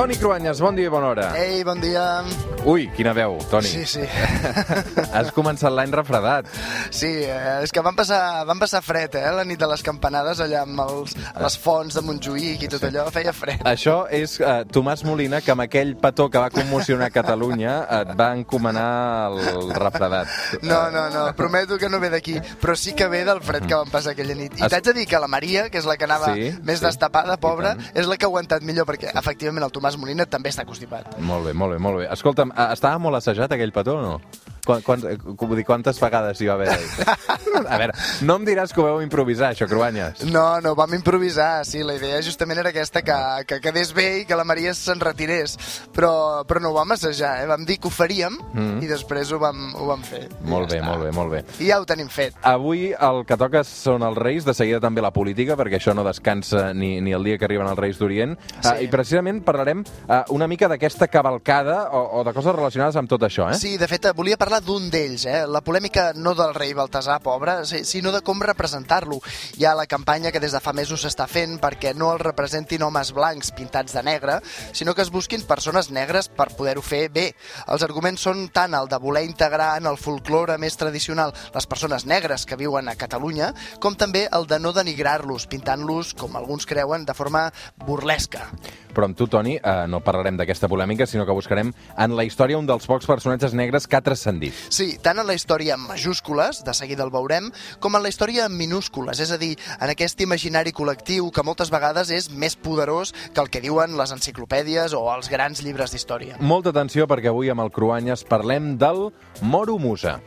Toni Cruanyes, bon dia i bona hora. Ei, bon dia. Ui, quina veu, Toni. Sí, sí. Has començat l'any refredat. Sí, eh, és que van passar, van passar fred, eh, la nit de les campanades allà amb els, les fonts de Montjuïc i tot allò, feia fred. Això és uh, Tomàs Molina, que amb aquell petó que va commocionar Catalunya et va encomanar el refredat. No, no, no, prometo que no ve d'aquí, però sí que ve del fred que van passar aquella nit. I Es- t'haig de dir que la Maria, que és la que anava Sí, més sí. destapada, pobra, és la que ha aguantat millor, perquè efectivament el Tomàs Molina també està constipat. Molt bé, molt bé, molt bé. Escolta'm, eh, estava molt assajat aquell petó o no? Quan, quan, eh, vull dir, quantes vegades hi va haver? A veure, no em diràs que ho veu improvisar, això, Cruanyes. No, no, vam improvisar, sí, la idea justament era aquesta, que, que quedés bé i que la Maria se'n retirés, però, però no ho vam assajar, eh? vam dir que ho faríem Mm. i després ho vam, ho vam fer. Molt ja bé, està. molt bé, molt bé. I ja ho tenim fet. Avui el que toca són els Reis, de seguida també la política, perquè això no descansa ni, ni el dia que arriben els Reis d'Orient. Sí. Uh, I precisament parlarem uh, una mica d'aquesta cavalcada o, o de coses relacionades amb tot això, eh? Sí, de fet, volia parlar d'un d'ells, eh? la polèmica no del rei Baltasar, pobre, si- sinó de com representar-lo. Hi ha la campanya que des de fa mesos s'està fent perquè no el representin homes blancs pintats de negre, sinó que es busquin persones negres per poder-ho fer bé. Els arguments són tant el de voler integrar en el folklore més tradicional les persones negres que viuen a Catalunya, com també el de no denigrar-los, pintant-los, com alguns creuen, de forma burlesca. Però amb tu, Toni, uh, no parlarem d'aquesta polèmica, sinó que buscarem en la història un dels pocs personatges negres que ha transcendit. Sí, tant en la història en majúscules, de seguida el veurem, com en la història en minúscules, és a dir, en aquest imaginari col·lectiu que moltes vegades és més poderós que el que diuen les enciclopèdies o els grans llibres d'història. Molta atenció perquè avui amb el Cruanyes parlem del Moro Musa.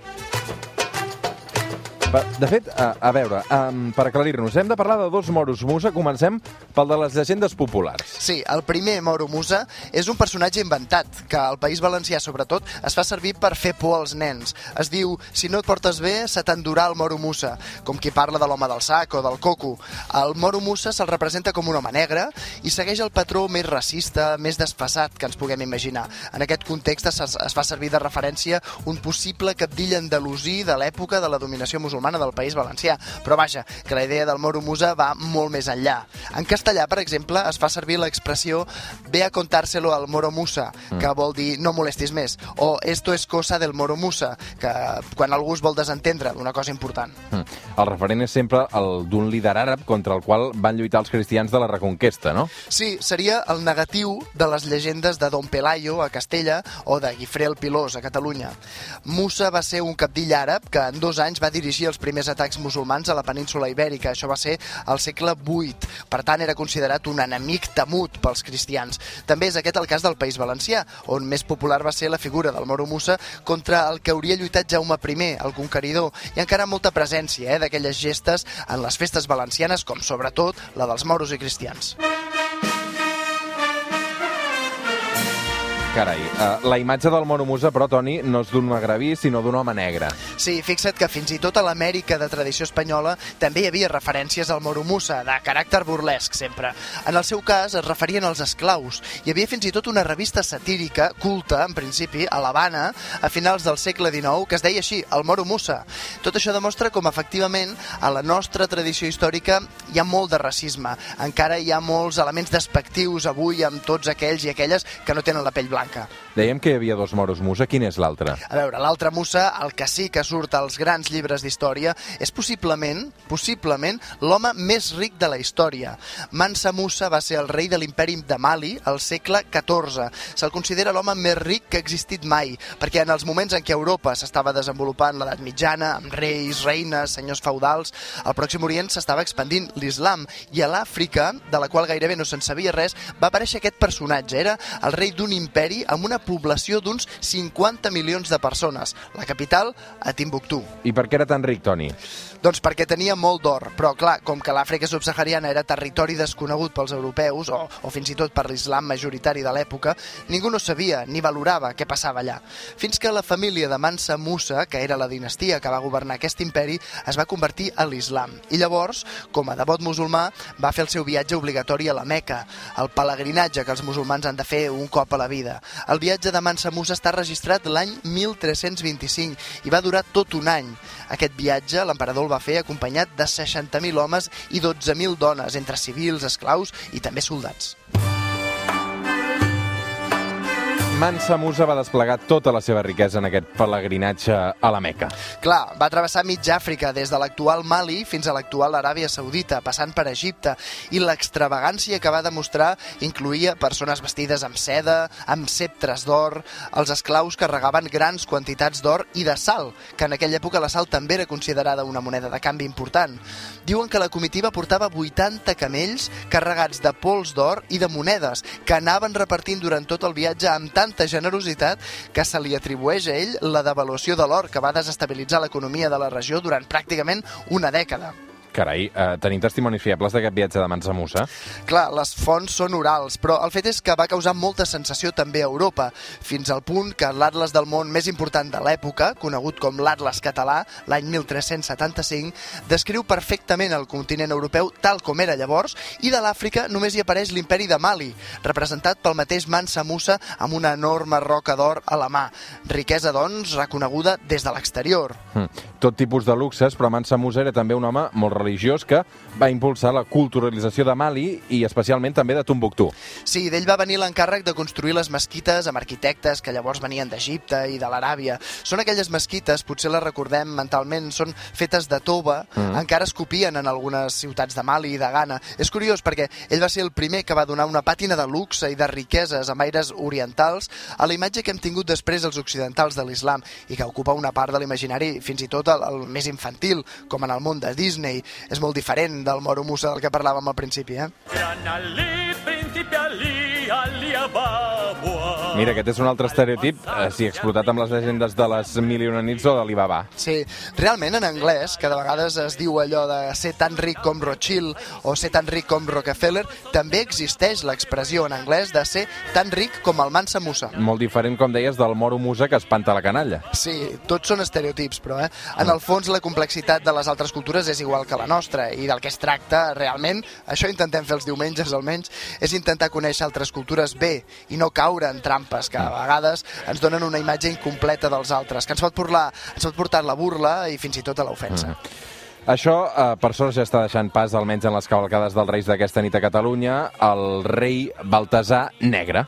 De fet, a, a veure, um, per aclarir-nos, hem de parlar de dos moros musa. Comencem pel de les llegendes populars. Sí, el primer Moro Musa és un personatge inventat, que al País Valencià, sobretot, es fa servir per fer por als nens. Es diu, si no et portes bé, se t'endurà el Moro Musa, com qui parla de l'home del sac o del coco. El Moro Musa se'l representa com un home negre i segueix el patró més racista, més desfassat que ens puguem imaginar. En aquest context es, es fa servir de referència un possible capdill andalusí de l'època de la dominació musulmana del País Valencià. Però vaja, que la idea del Moro Musa va molt més enllà. En castellà, per exemple, es fa servir l'expressió ve a contárselo al Moro Musa, que vol dir no molestis més, o esto es cosa del Moro Musa, que quan algú es vol desentendre d'una cosa important. Mm. El referent és sempre el d'un líder àrab contra el qual van lluitar els cristians de la Reconquesta, no? Sí, seria el negatiu de les llegendes de Don Pelayo a Castella o de Guifré el Pilós a Catalunya. Musa va ser un capdill àrab que en dos anys va dirigir els primers atacs musulmans a la península ibèrica. Això va ser al segle VIII. Per tant, era considerat un enemic temut pels cristians. També és aquest el cas del País Valencià, on més popular va ser la figura del Moro Musa contra el que hauria lluitat Jaume I, el conqueridor. Ha encara molta presència eh, d'aquelles gestes en les festes valencianes, com sobretot la dels moros i cristians. Carai, uh, la imatge del Moro Musa, però, Toni, no és d'un magrebí, sinó d'un home negre. Sí, fixa't que fins i tot a l'Amèrica de tradició espanyola també hi havia referències al Moro Musa, de caràcter burlesc sempre. En el seu cas es referien als esclaus. Hi havia fins i tot una revista satírica, culta, en principi, a l'Havana, a finals del segle XIX, que es deia així, el Moro Musa. Tot això demostra com, efectivament, a la nostra tradició històrica hi ha molt de racisme. Encara hi ha molts elements despectius avui amb tots aquells i aquelles que no tenen la pell blanca. Dèiem que hi havia dos moros musa. Quin és l'altre? A veure, l'altre Musa, el que sí que surt als grans llibres d'història, és possiblement, possiblement, l'home més ric de la història. Mansa Musa va ser el rei de l'imperi de Mali al segle XIV. Se'l considera l'home més ric que ha existit mai, perquè en els moments en què Europa s'estava desenvolupant l'edat mitjana, amb reis, reines, senyors feudals, al Pròxim Orient s'estava expandint l'islam, i a l'Àfrica, de la qual gairebé no se'n sabia res, va aparèixer aquest personatge. Era el rei d'un imperi amb una població d'uns 50 milions de persones. La capital, a Timbuktu. I per què era tan ric, Toni? Doncs perquè tenia molt d'or, però clar, com que l'Àfrica subsahariana era territori desconegut pels europeus, o, o fins i tot per l'islam majoritari de l'època, ningú no sabia ni valorava què passava allà. Fins que la família de Mansa Musa, que era la dinastia que va governar aquest imperi, es va convertir a l'islam. I llavors, com a devot musulmà, va fer el seu viatge obligatori a la Meca, el pelegrinatge que els musulmans han de fer un cop a la vida. El viatge de Mansa Musa està registrat l'any 1325 i va durar tot un any. Aquest viatge l'emperador el va fer acompanyat de 60.000 homes i 12.000 dones, entre civils, esclaus i també soldats. Mansa Musa va desplegar tota la seva riquesa en aquest pelegrinatge a la Meca. Clar, va travessar mig Àfrica, des de l'actual Mali fins a l'actual Aràbia Saudita, passant per Egipte, i l'extravagància que va demostrar incluïa persones vestides amb seda, amb sceptres d'or, els esclaus carregaven grans quantitats d'or i de sal, que en aquella època la sal també era considerada una moneda de canvi important. Diuen que la comitiva portava 80 camells carregats de pols d'or i de monedes, que anaven repartint durant tot el viatge amb tanta generositat que se li atribueix a ell la devaluació de l'or que va desestabilitzar l'economia de la regió durant pràcticament una dècada. Carai, eh, tenim testimonis fiables d'aquest viatge de Mansa Musa? Clar, les fonts són orals, però el fet és que va causar molta sensació també a Europa, fins al punt que l'atles del món més important de l'època, conegut com l'Atles català, l'any 1375, descriu perfectament el continent europeu tal com era llavors, i de l'Àfrica només hi apareix l'imperi de Mali, representat pel mateix Mansa Musa amb una enorme roca d'or a la mà. Riquesa, doncs, reconeguda des de l'exterior. Hm. Tot tipus de luxes, però Mansa Musa era també un home molt religiós que va impulsar la culturalització de Mali i especialment també de Tombuctú. Sí, d'ell va venir l'encàrrec de construir les mesquites amb arquitectes que llavors venien d'Egipte i de l'Aràbia. Són aquelles mesquites, potser les recordem mentalment, són fetes de tova, mm. encara es copien en algunes ciutats de Mali i de Ghana. És curiós perquè ell va ser el primer que va donar una pàtina de luxe i de riqueses amb aires orientals a la imatge que hem tingut després els occidentals de l'islam i que ocupa una part de l'imaginari fins i tot el, el més infantil, com en el món de Disney. És molt diferent del Moro Musa del que parlàvem al principi, eh? Mira, aquest és un altre estereotip, eh, si explotat amb les llegendes de les Mil i una nits o d'Alibaba. Sí, realment en anglès, que de vegades es diu allò de ser tan ric com Rothschild o ser tan ric com Rockefeller, també existeix l'expressió en anglès de ser tan ric com el Mansa Musa. Molt diferent, com deies, del Moro Musa que espanta la canalla. Sí, tots són estereotips, però eh? en el fons la complexitat de les altres cultures és igual que la nostra i del que es tracta realment, això intentem fer els diumenges almenys, és intentar conèixer altres cultures bé i no caure en trampes que a vegades ens donen una imatge incompleta dels altres, que ens pot, portar, ens pot portar la burla i fins i tot a l'ofensa. Mm. Això, eh, per sort, ja està deixant pas, almenys en les cavalcades dels Reis d'aquesta nit a Catalunya, el rei Baltasar Negre.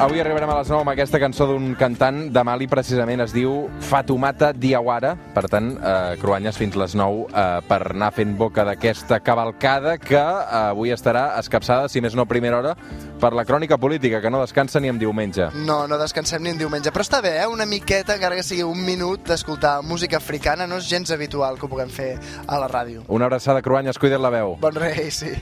Avui arribarem a les 9 amb aquesta cançó d'un cantant de Mali, precisament es diu Fatumata Diawara. Per tant, eh, Cruanyes fins les 9 eh, per anar fent boca d'aquesta cavalcada que eh, avui estarà escapçada, si més no primera hora, per la crònica política, que no descansa ni en diumenge. No, no descansem ni en diumenge, però està bé, eh? una miqueta, encara que sigui un minut, d'escoltar música africana, no és gens habitual que ho puguem fer a la ràdio. Una abraçada, Cruanyes, cuida't la veu. Bon rei, sí.